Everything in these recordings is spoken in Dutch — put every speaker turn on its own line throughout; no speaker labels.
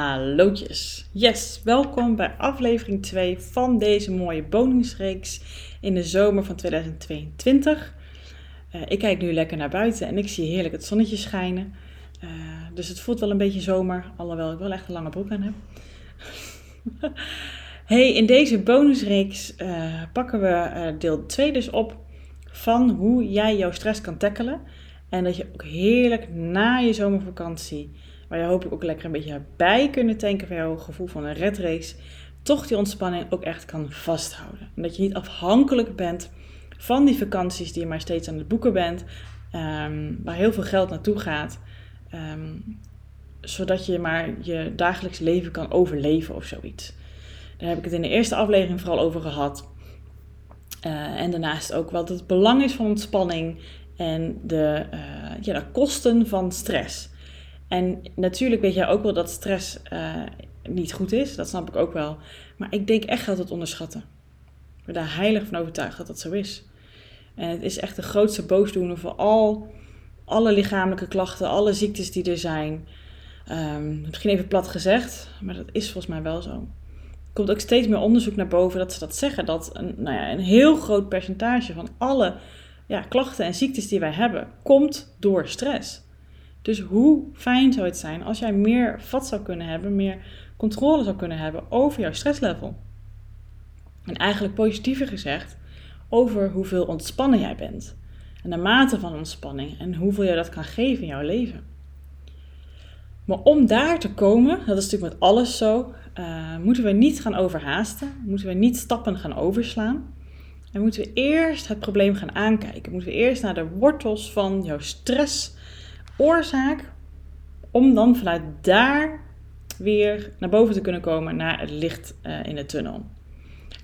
Hallootjes. Yes, welkom bij aflevering 2 van deze mooie bonusreeks in de zomer van 2022. Uh, eh, ik kijk nu lekker naar buiten en ik zie heerlijk het zonnetje schijnen. Uh, dus het voelt wel een beetje zomer, alhoewel ik wel echt een lange broek aan heb. hey, in deze bonusreeks uh, pakken we deel 2 dus op van hoe jij jouw stress kan tackelen. En dat je ook heerlijk na je zomervakantie waar je hopelijk ook lekker een beetje bij kunnen tanken van jouw gevoel van een red race, toch die ontspanning ook echt kan vasthouden. En dat je niet afhankelijk bent van die vakanties die je maar steeds aan het boeken bent, um, waar heel veel geld naartoe gaat, um, zodat je maar je dagelijks leven kan overleven of zoiets. Daar heb ik het in de eerste aflevering vooral over gehad. Uh, en daarnaast ook wat het belang is van ontspanning en de, uh, ja, de kosten van stress. En natuurlijk weet jij ook wel dat stress uh, niet goed is. Dat snap ik ook wel. Maar ik denk echt dat het onderschatten. Ik ben daar heilig van overtuigd dat dat zo is. En het is echt de grootste boosdoener voor al, alle lichamelijke klachten, alle ziektes die er zijn. Um, misschien even plat gezegd, maar dat is volgens mij wel zo. Er komt ook steeds meer onderzoek naar boven dat ze dat zeggen. Dat een, nou ja, een heel groot percentage van alle ja, klachten en ziektes die wij hebben, komt door stress. Dus hoe fijn zou het zijn als jij meer vat zou kunnen hebben, meer controle zou kunnen hebben over jouw stresslevel? En eigenlijk positiever gezegd, over hoeveel ontspannen jij bent. En de mate van ontspanning en hoeveel jij dat kan geven in jouw leven. Maar om daar te komen, dat is natuurlijk met alles zo, uh, moeten we niet gaan overhaasten, moeten we niet stappen gaan overslaan. En moeten we eerst het probleem gaan aankijken. Moeten we eerst naar de wortels van jouw stress oorzaak, om dan vanuit daar weer naar boven te kunnen komen naar het licht uh, in de tunnel.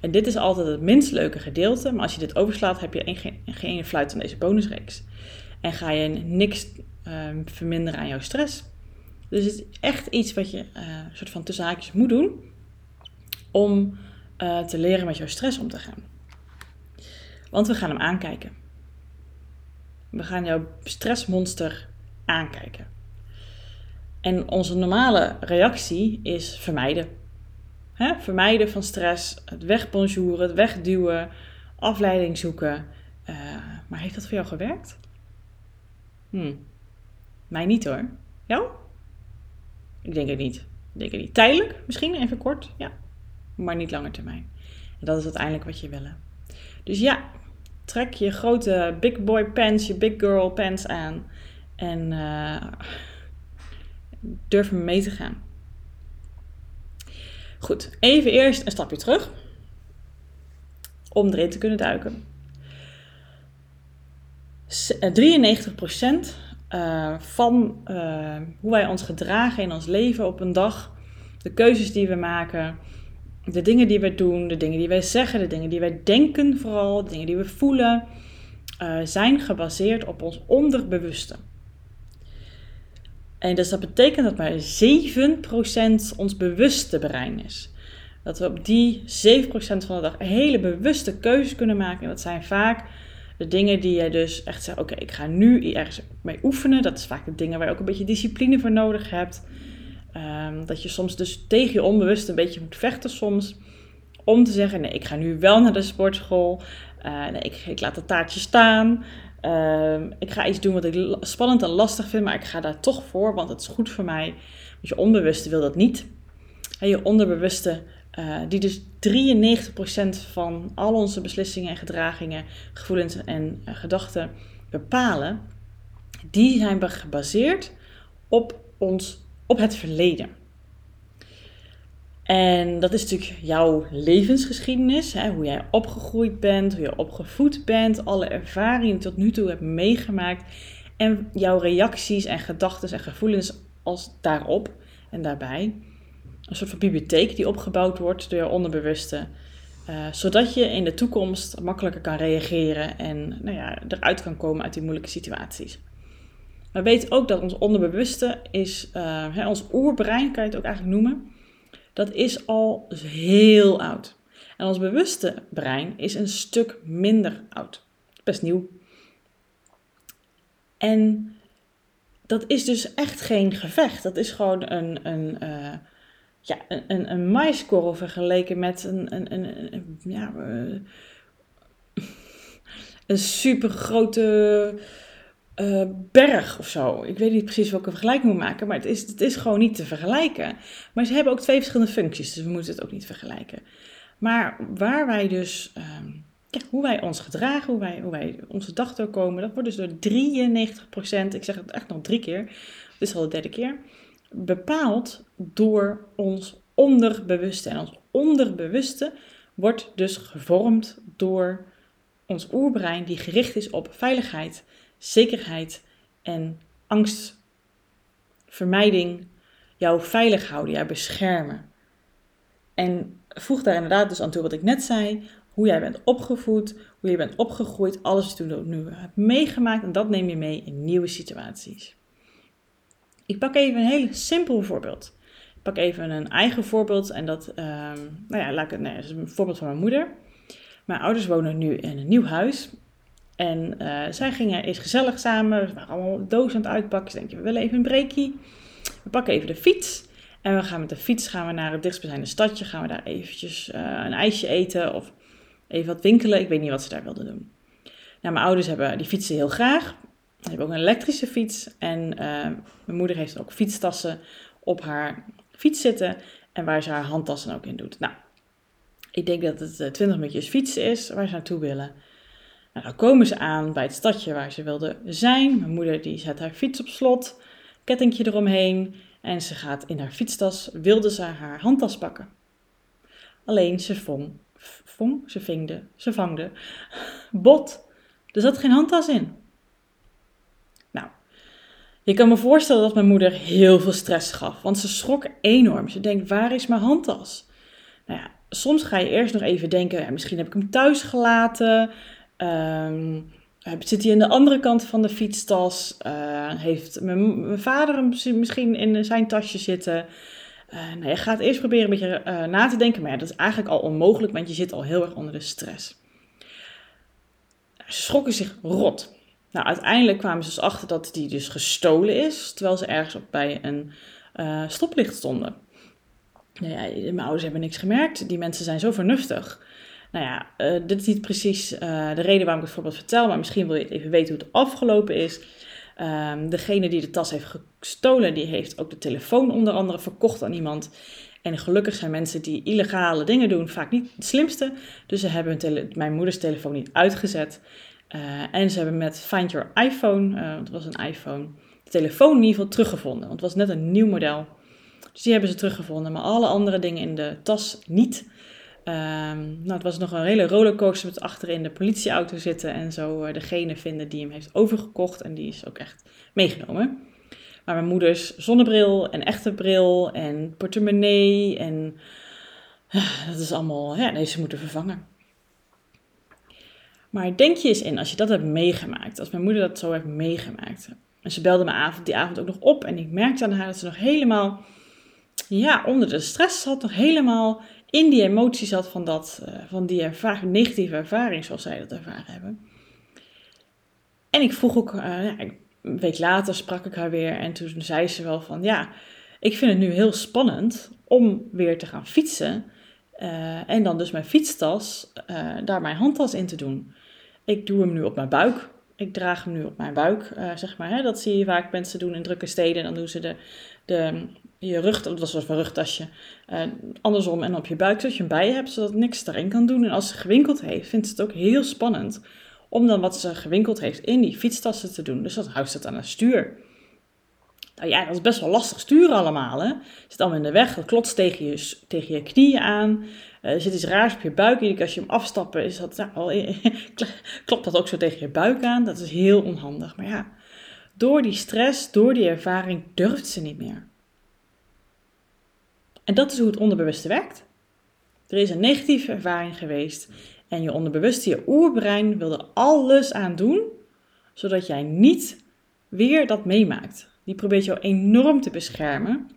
En dit is altijd het minst leuke gedeelte, maar als je dit overslaat, heb je geen, fluit aan deze bonusreeks. En ga je niks uh, verminderen aan jouw stress. Dus het is echt iets wat je uh, soort van tussen haakjes moet doen om uh, te leren met jouw stress om te gaan. Want we gaan hem aankijken. We gaan jouw stressmonster aankijken. En onze normale reactie is vermijden. Vermijden van stress, het wegbonjouren, het wegduwen, afleiding zoeken. Uh, maar heeft dat voor jou gewerkt? Hm. Mij niet hoor. Jou? Ik denk het niet. Ik denk het niet. Tijdelijk misschien, even kort, ja. Maar niet langer termijn. En dat is uiteindelijk wat je wil. Dus ja, trek je grote big boy pants, je big girl pants aan. En uh, durf mee te gaan. Goed, even eerst een stapje terug. Om erin te kunnen duiken. 93% uh, eh, van hoe wij ons gedragen in ons leven op een dag, de keuzes die we maken, de dingen die we doen, de dingen die wij zeggen, de dingen die wij denken vooral, de dingen die we voelen, zijn gebaseerd op ons onderbewuste. En dus dat betekent dat maar 7% ons bewuste brein is. Dat we op die 7% van de dag hele bewuste keuzes kunnen maken. En dat zijn vaak de dingen die je dus echt zegt: Oké, ik ga nu ergens mee oefenen. Dat is vaak de dingen waar je ook een beetje discipline voor nodig hebt. Um, dat je soms dus tegen je onbewust een beetje moet vechten soms. Om te zeggen: Nee, ik ga nu wel naar de sportschool. Uh, nee, ik, ik laat het taartje staan. Ehm, ik ga iets doen wat ik spannend en lastig vind, maar ik ga daar toch voor, want het is goed voor mij. Want je onbewuste wil dat niet. En je onderbewuste, uh, die dus 93% van al onze beslissingen en gedragingen, gevoelens en uh, gedachten bepalen, die zijn gebaseerd op, ons, op het verleden. En dat is natuurlijk jouw levensgeschiedenis, hè, hoe jij opgegroeid bent, hoe je opgevoed bent, alle ervaringen tot nu toe hebt meegemaakt en jouw reacties en gedachten en gevoelens als daarop en daarbij. Een soort van bibliotheek die opgebouwd wordt door je onderbewuste, uh, zodat je in de toekomst makkelijker kan reageren en nou ja, eruit kan komen uit die moeilijke situaties. Maar weet ook dat ons onderbewuste is, uh, hè, ons oerbrein kan je het ook eigenlijk noemen dat is al heel oud. En ons bewuste brein is een stuk minder oud. Best nieuw. En dat is dus echt geen gevecht. Dat is gewoon een, een, uh, ja, een, een, een maiskorrel vergeleken met een, een, een, ja, uh, een super grote uh, berg of zo. Ik weet niet precies welke vergelijking moet maken, maar het is, het is gewoon niet te vergelijken. Maar ze hebben ook twee verschillende functies, dus we moeten het ook niet vergelijken. Maar waar wij dus, ja, hoe wij ons gedragen, hoe wij, hoe wij onze dag doorkomen, dat wordt dus door 93%, ik zeg het echt nog drie keer, dit is al de derde keer, bepaald door ons onderbewuste. En ons onderbewuste wordt dus gevormd door ons oerbrein die gericht is op veiligheid, zekerheid en angstvermijding. Jou veilig houden, jou beschermen. En voeg daar inderdaad dus aan toe wat ik net zei. Hoe jij bent opgevoed, hoe je bent opgegroeid, alles wat je nu hebt meegemaakt. En dat neem je mee in nieuwe situaties. Ik pak even een heel simpel voorbeeld. Ik pak even een eigen voorbeeld en dat, um, nou ja, laat ik, nee, dat is een voorbeeld van mijn moeder. Mijn ouders wonen nu in een nieuw huis. En uh, zij gingen eens gezellig samen. We waren allemaal dozen aan het uitpakken. Ze denken, we willen even een breakie. We pakken even de fiets. En we gaan met de fiets gaan we naar het dichtstbijzijnde stadje. Gaan we daar eventjes uh, een ijsje eten of even wat winkelen. Ik weet niet wat ze daar wilden doen. Nou, mijn ouders hebben die fietsen heel graag. Ze hebben ook een elektrische fiets. En uh, mijn moeder heeft ook fietstassen op haar fiets zitten. En waar ze haar handtassen ook in doet. Nou, ik denk dat het 20 minuutjes fietsen is waar ze naartoe willen. Nou, dan komen ze aan bij het stadje waar ze wilden zijn. Mijn moeder die zet haar fiets op slot, kettingje eromheen en ze gaat in haar fietstas, wilde ze haar handtas pakken. Alleen ze vong, vong ze vingde, ze vangde, bot. Er zat geen handtas in. Nou, je kan me voorstellen dat mijn moeder heel veel stress gaf, want ze schrok enorm. Ze denkt, waar is mijn handtas? Nou ja, soms ga je eerst nog even denken, ja, misschien heb ik hem thuis gelaten. Um, zit hij aan de andere kant van de fietstas? Uh, heeft mijn, vader hem misschien in zijn tasje zitten? Uh, nou, je gaat eerst proberen een beetje uh, na te denken, maar dat is eigenlijk al onmogelijk, want je zit al heel erg onder de stress. Ze schrokken zich rot. Nou, uiteindelijk kwamen ze dus achter dat die dus gestolen is, terwijl ze ergens op bij een stoplicht stonden. Nou ja, mijn ouders hebben niks gemerkt. Die mensen zijn zo vernuftig. Nou ja, uh, dit is niet precies uh, de reden waarom ik het voorbeeld vertel, maar misschien wil je even weten hoe het afgelopen is. Um, degene die de tas heeft gestolen, die heeft ook de telefoon onder andere verkocht aan iemand. En gelukkig zijn mensen die illegale dingen doen vaak niet het slimste. Dus ze hebben mijn moeders telefoon niet uitgezet. Uh, en ze hebben met Find Your iPhone, het was een iPhone, de telefoon in ieder geval teruggevonden. Want het was net een nieuw model. Dus die hebben ze teruggevonden, maar alle andere dingen in de tas niet. Um, nou, het was nog een hele rollercoaster met achterin de politieauto zitten en zo uh, degene vinden die hem heeft overgekocht. En die is ook echt meegenomen. Maar mijn moeders zonnebril en echte bril en portemonnee en uh, dat is allemaal, ja, deze moeten vervangen. Maar denk je eens in, als je dat hebt meegemaakt, als mijn moeder dat zo heeft meegemaakt. En ze belde me avond, die avond ook nog op en ik merkte aan haar dat ze nog helemaal, ja, onder de stress zat, nog helemaal in die emoties zat van, dat, uh, van die ervaring, negatieve ervaring zoals zij dat ervaren hebben. En ik vroeg ook, uh, ja, een week later sprak ik haar weer en toen zei ze wel van ja, ik vind het nu heel spannend om weer te gaan fietsen. Uh, en dan dus mijn fietstas, daar mijn handtas in te doen. Ik doe hem nu op mijn buik. Ik draag hem nu op mijn buik, zeg maar. Hè? Dat zie je vaak mensen doen in drukke steden. Dan doen ze de, de, je rug, dat was een rugtasje, uh, andersom en op je buik, zodat je hem bij hebt, zodat niks erin kan doen. En als ze gewinkeld heeft, vindt ze het ook heel spannend om dan wat ze gewinkeld heeft in die fietstassen te doen. Dus dat houdt ze aan het stuur. Nou ja, dat is best wel lastig sturen allemaal. Hè? Zit allemaal in de weg, dat klotst tegen je, tegen je knieën aan. Uh, zit iets raars op je buik. Iedere als je hem afstappen, is dat, nou, klopt dat ook zo tegen je buik aan. Dat is heel onhandig. Maar ja, door die stress, door die ervaring, durft ze niet meer. En dat is hoe het onderbewuste werkt. Er is een negatieve ervaring geweest en je onderbewuste, je oerbrein, wilde alles aan doen, zodat jij niet weer dat meemaakt. Die probeert jou enorm te beschermen.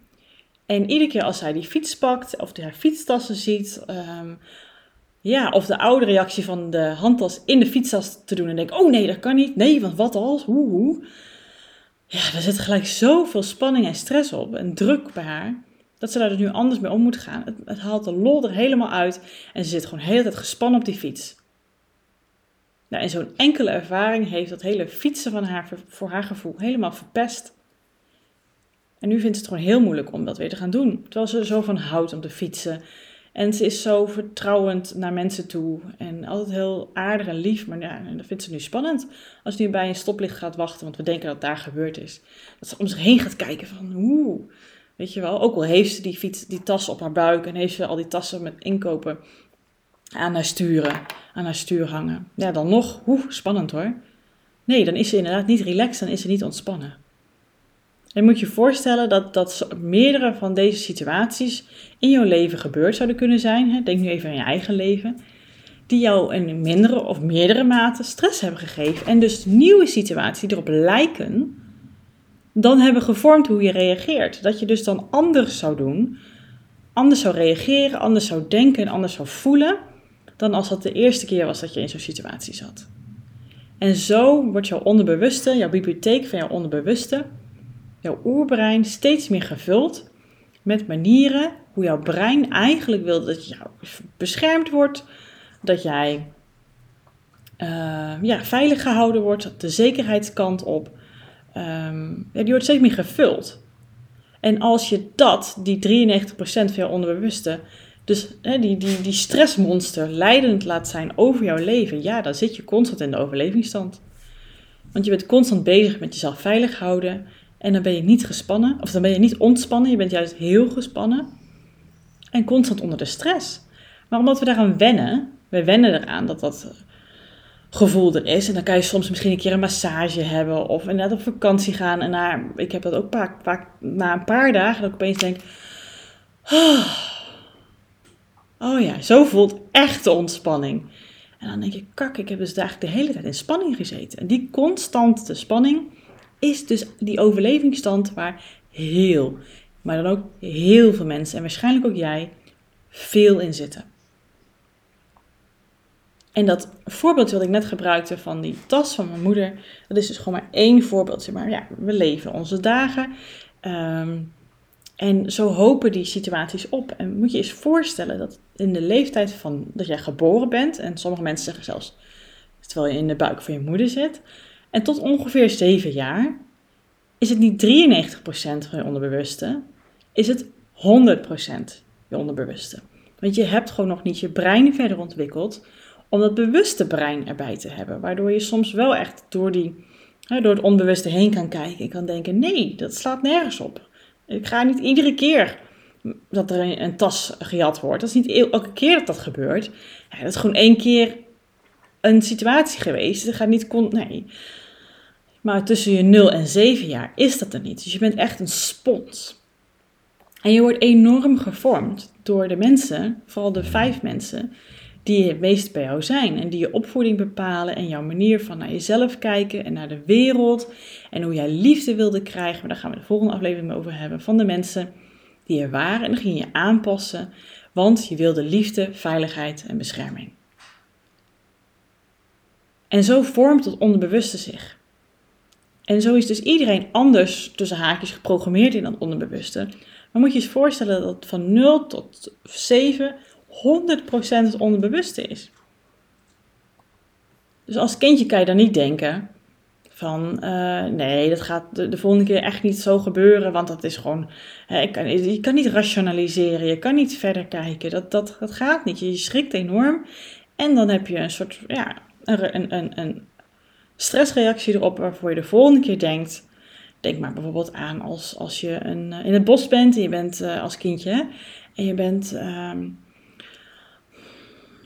En iedere keer als zij die fiets pakt of haar fietstassen ziet, um, ja, of de oude reactie van de handtas in de fietstas te doen en denk, oh nee, dat kan niet, nee, want wat als, hoe, hoe. Ja, er zit gelijk zoveel spanning en stress op en druk bij haar Dat ze daar dus nu anders mee om moet gaan. Het, het haalt de lol er helemaal uit en ze zit gewoon de hele tijd gespannen op die fiets. Nou, en zo'n enkele ervaring heeft dat hele fietsen van haar, voor haar gevoel helemaal verpest. En nu vindt ze het gewoon heel moeilijk om dat weer te gaan doen. Terwijl ze er zo van houdt om te fietsen. En ze is zo vertrouwend naar mensen toe. En altijd heel aardig en lief. Maar ja, dat vindt ze nu spannend. Als ze nu bij een stoplicht gaat wachten. Want we denken dat daar gebeurd is. Dat ze om zich heen gaat kijken van oeh. Weet je wel. Ook al heeft ze die, fiets, die tas op haar buik. En heeft ze al die tassen met inkopen aan haar sturen. Aan haar stuur hangen. Ja, dan nog. Oeh, spannend hoor. Nee, dan is ze inderdaad niet relaxed. Dan is ze niet ontspannen. En moet je je voorstellen dat, dat meerdere van deze situaties in jouw leven gebeurd zouden kunnen zijn. Denk nu even aan je eigen leven. Die jou in mindere of meerdere mate stress hebben gegeven. En dus nieuwe situaties die erop lijken, dan hebben gevormd hoe je reageert. Dat je dus dan anders zou doen, anders zou reageren, anders zou denken en anders zou voelen. Dan als dat de eerste keer was dat je in zo'n situatie zat. En zo wordt jouw onderbewuste, jouw bibliotheek van jouw onderbewuste, jouw oerbrein steeds meer gevuld met manieren hoe jouw brein eigenlijk wil dat je beschermd wordt, dat jij uh, ja, veilig gehouden wordt, de zekerheidskant op. Um, die wordt steeds meer gevuld. En als je dat, die 93% van jouw onderbewuste, dus hè, die, die, die stressmonster leidend laat zijn over jouw leven, ja, dan zit je constant in de overlevingsstand. Want je bent constant bezig met jezelf veilig houden. En dan ben je niet gespannen, of dan ben je niet ontspannen, je bent juist heel gespannen. En constant onder de stress. Maar omdat we daaraan wennen, we wennen eraan dat dat gevoel er is. En dan kan je soms misschien een keer een massage hebben of inderdaad op vakantie gaan. En na, ik heb dat ook vaak, vaak na een paar dagen dat ik opeens denk... Oh, oh ja, zo voelt echte ontspanning. En dan denk je, kak, ik heb dus eigenlijk de hele tijd in spanning gezeten. En die constante spanning is dus die overlevingsstand waar heel, maar dan ook heel veel mensen en waarschijnlijk ook jij veel in zitten. En dat voorbeeld wat ik net gebruikte van die tas van mijn moeder, dat is dus gewoon maar één voorbeeldje. Maar ja, we leven onze dagen. Ehm, en zo hopen die situaties op. En moet je eens voorstellen dat in de leeftijd van dat jij geboren bent, en sommige mensen zeggen zelfs terwijl je in de buik van je moeder zit, en tot ongeveer 7 jaar is het niet 93% van je onderbewuste, is het 100% je onderbewuste. Want je hebt gewoon nog niet je brein verder ontwikkeld om dat bewuste brein erbij te hebben. Waardoor je soms wel echt door, die, door het onbewuste heen kan kijken en kan denken: nee, dat slaat nergens op. Ik ga niet iedere keer dat er een, tas gejat wordt. Dat is niet elke keer dat dat gebeurt. Dat is gewoon één keer een situatie geweest. Het gaat niet. Kon, nee. Maar tussen je 0 en 7 jaar is dat er niet. Dus je bent echt een spons. En je wordt enorm gevormd door de mensen, vooral de vijf mensen, die het meest bij jou zijn. En die je opvoeding bepalen en jouw manier van naar jezelf kijken en naar de wereld. En hoe jij liefde wilde krijgen. Maar daar gaan we de volgende aflevering over hebben. Van de mensen die er waren. En dan ging je aanpassen. Want je wilde liefde, veiligheid en bescherming. En zo vormt het onderbewuste zich. En zo is dus iedereen anders tussen haakjes geprogrammeerd in dat onderbewuste. Maar moet je je eens voorstellen dat van 0 tot 7 100% het onderbewuste is. Dus als kindje kan je dan niet denken van uh, nee, dat gaat de, de, volgende keer echt niet zo gebeuren, want dat is gewoon, hè, ik kan, je kan niet rationaliseren, je kan niet verder kijken, dat, dat, dat gaat niet. Je schrikt enorm en dan heb je een soort, ja, een, een, een, stressreactie erop waarvoor je de volgende keer denkt. Denk maar bijvoorbeeld aan als, als je een, eh, in het bos bent en je bent uh, als kindje en je bent um,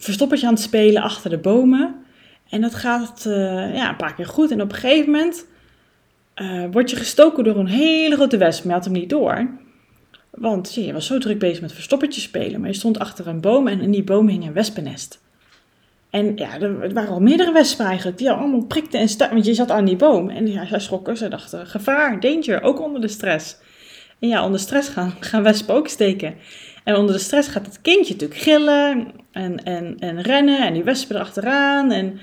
verstoppertje aan het spelen achter de bomen. En dat gaat uh, ja, een paar keer goed. En op een gegeven moment uh, word je gestoken door een hele grote wesp. Maar had hem niet door. Want je was zo druk bezig met verstoppertje spelen. Maar je stond achter een boom en in die boom hing een wespennest. En ja, er waren al meerdere wespen eigenlijk, die allemaal prikten en stuitten. Want je zat aan die boom. En ja, zij schrokken, ze dachten, gevaar, danger, ook onder de stress. En ja, onder stress gaan, gaan wespen ook steken. En onder de stress gaat het kindje natuurlijk gillen en, en, en rennen en die wespen erachteraan. En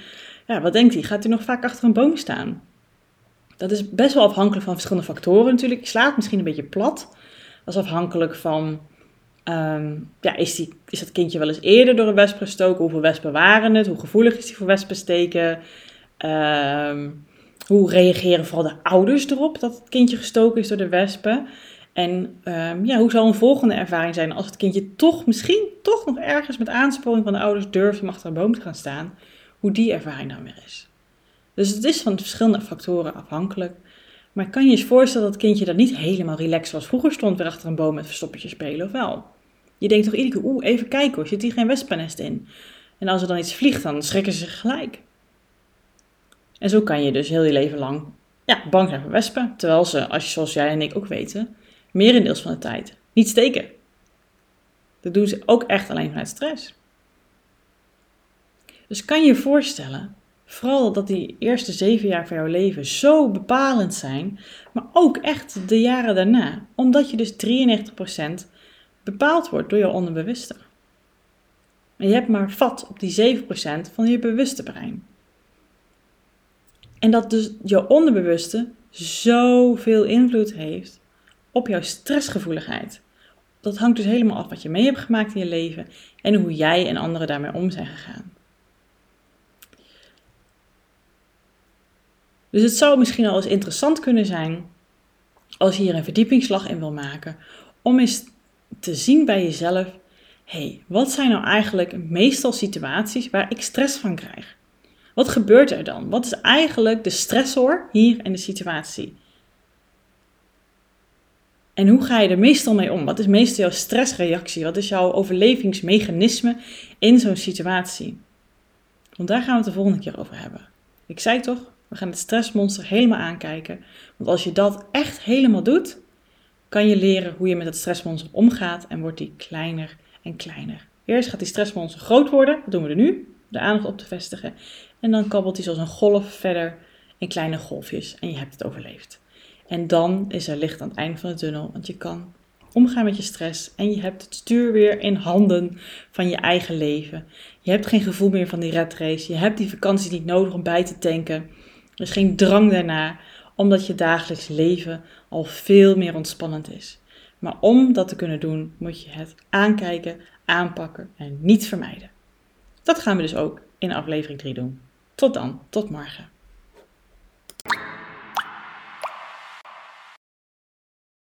ja, wat denkt hij? Gaat hij nog vaak achter een boom staan? Dat is best wel afhankelijk van verschillende factoren natuurlijk. Slaat misschien een beetje plat. Dat is afhankelijk van, ehm, ja, is, die, is dat kindje wel eens eerder door een wesp gestoken? Hoeveel wespen waren het? Hoe gevoelig is die voor wespensteken? Um, hoe reageren vooral de ouders erop dat het kindje gestoken is door de wespen? En um, ja, hoe zal een volgende ervaring zijn als het kindje toch, misschien toch nog ergens met aansporing van de ouders durft om achter een boom te gaan staan? Hoe die ervaring dan weer is. Dus het is van verschillende factoren afhankelijk. Maar kan je je voorstellen dat het kindje dat niet helemaal relaxed was? Vroeger stond weer achter een boom met verstoppertje spelen, of wel? Je denkt toch iedere keer, oeh, even kijken hoor, zit hier geen wespennest in? En als er dan iets vliegt, dan schrikken ze zich gelijk. En zo kan je dus heel je leven lang ja, bang zijn voor wespen. Terwijl ze, als je, zoals jij en ik ook weten, merendeels van de tijd niet steken. Dat doen ze ook echt alleen vanuit stress. Dus kan je je voorstellen, vooral dat die eerste zeven jaar van jouw leven zo bepalend zijn, maar ook echt de jaren daarna, omdat je dus 93% bepaald wordt door je onderbewuste. En je hebt maar vat op die 7% van je bewuste brein. En dat dus je onderbewuste zoveel invloed heeft op jouw stressgevoeligheid. Dat hangt dus helemaal af wat je mee hebt gemaakt in je leven en hoe jij en anderen daarmee om zijn gegaan. Dus het zou misschien al eens interessant kunnen zijn als je hier een verdiepingsslag in wil maken, om eens te zien bij jezelf: hey, wat zijn nou eigenlijk meestal situaties waar ik stress van krijg? Wat gebeurt er dan? Wat is eigenlijk de stressor hier in de situatie? En hoe ga je er meestal mee om? Wat is meestal jouw stressreactie? Wat is jouw overlevingsmechanisme in zo'n situatie? Want daar gaan we het de volgende keer over hebben. Ik zei toch, we gaan het stressmonster helemaal aankijken. Want als je dat echt helemaal doet, kan je leren hoe je met het stressmonster omgaat en wordt die kleiner en kleiner. Eerst gaat die stressmonster groot worden. Wat doen we er nu? De aandacht op te vestigen. En dan kabbelt hij zoals een golf verder in kleine golfjes en je hebt het overleefd. En dan is er licht aan het einde van de tunnel, want je kan omgaan met je stress en je hebt het stuur weer in handen van je eigen leven. Je hebt geen gevoel meer van die red race. Je hebt die vakantie niet nodig om bij te tanken. Er is geen drang daarna, omdat je dagelijks leven al veel meer ontspannend is. Maar om dat te kunnen doen, moet je het aankijken, aanpakken en niet vermijden. Dat gaan we dus ook in aflevering 3 doen. Tot dan, tot morgen.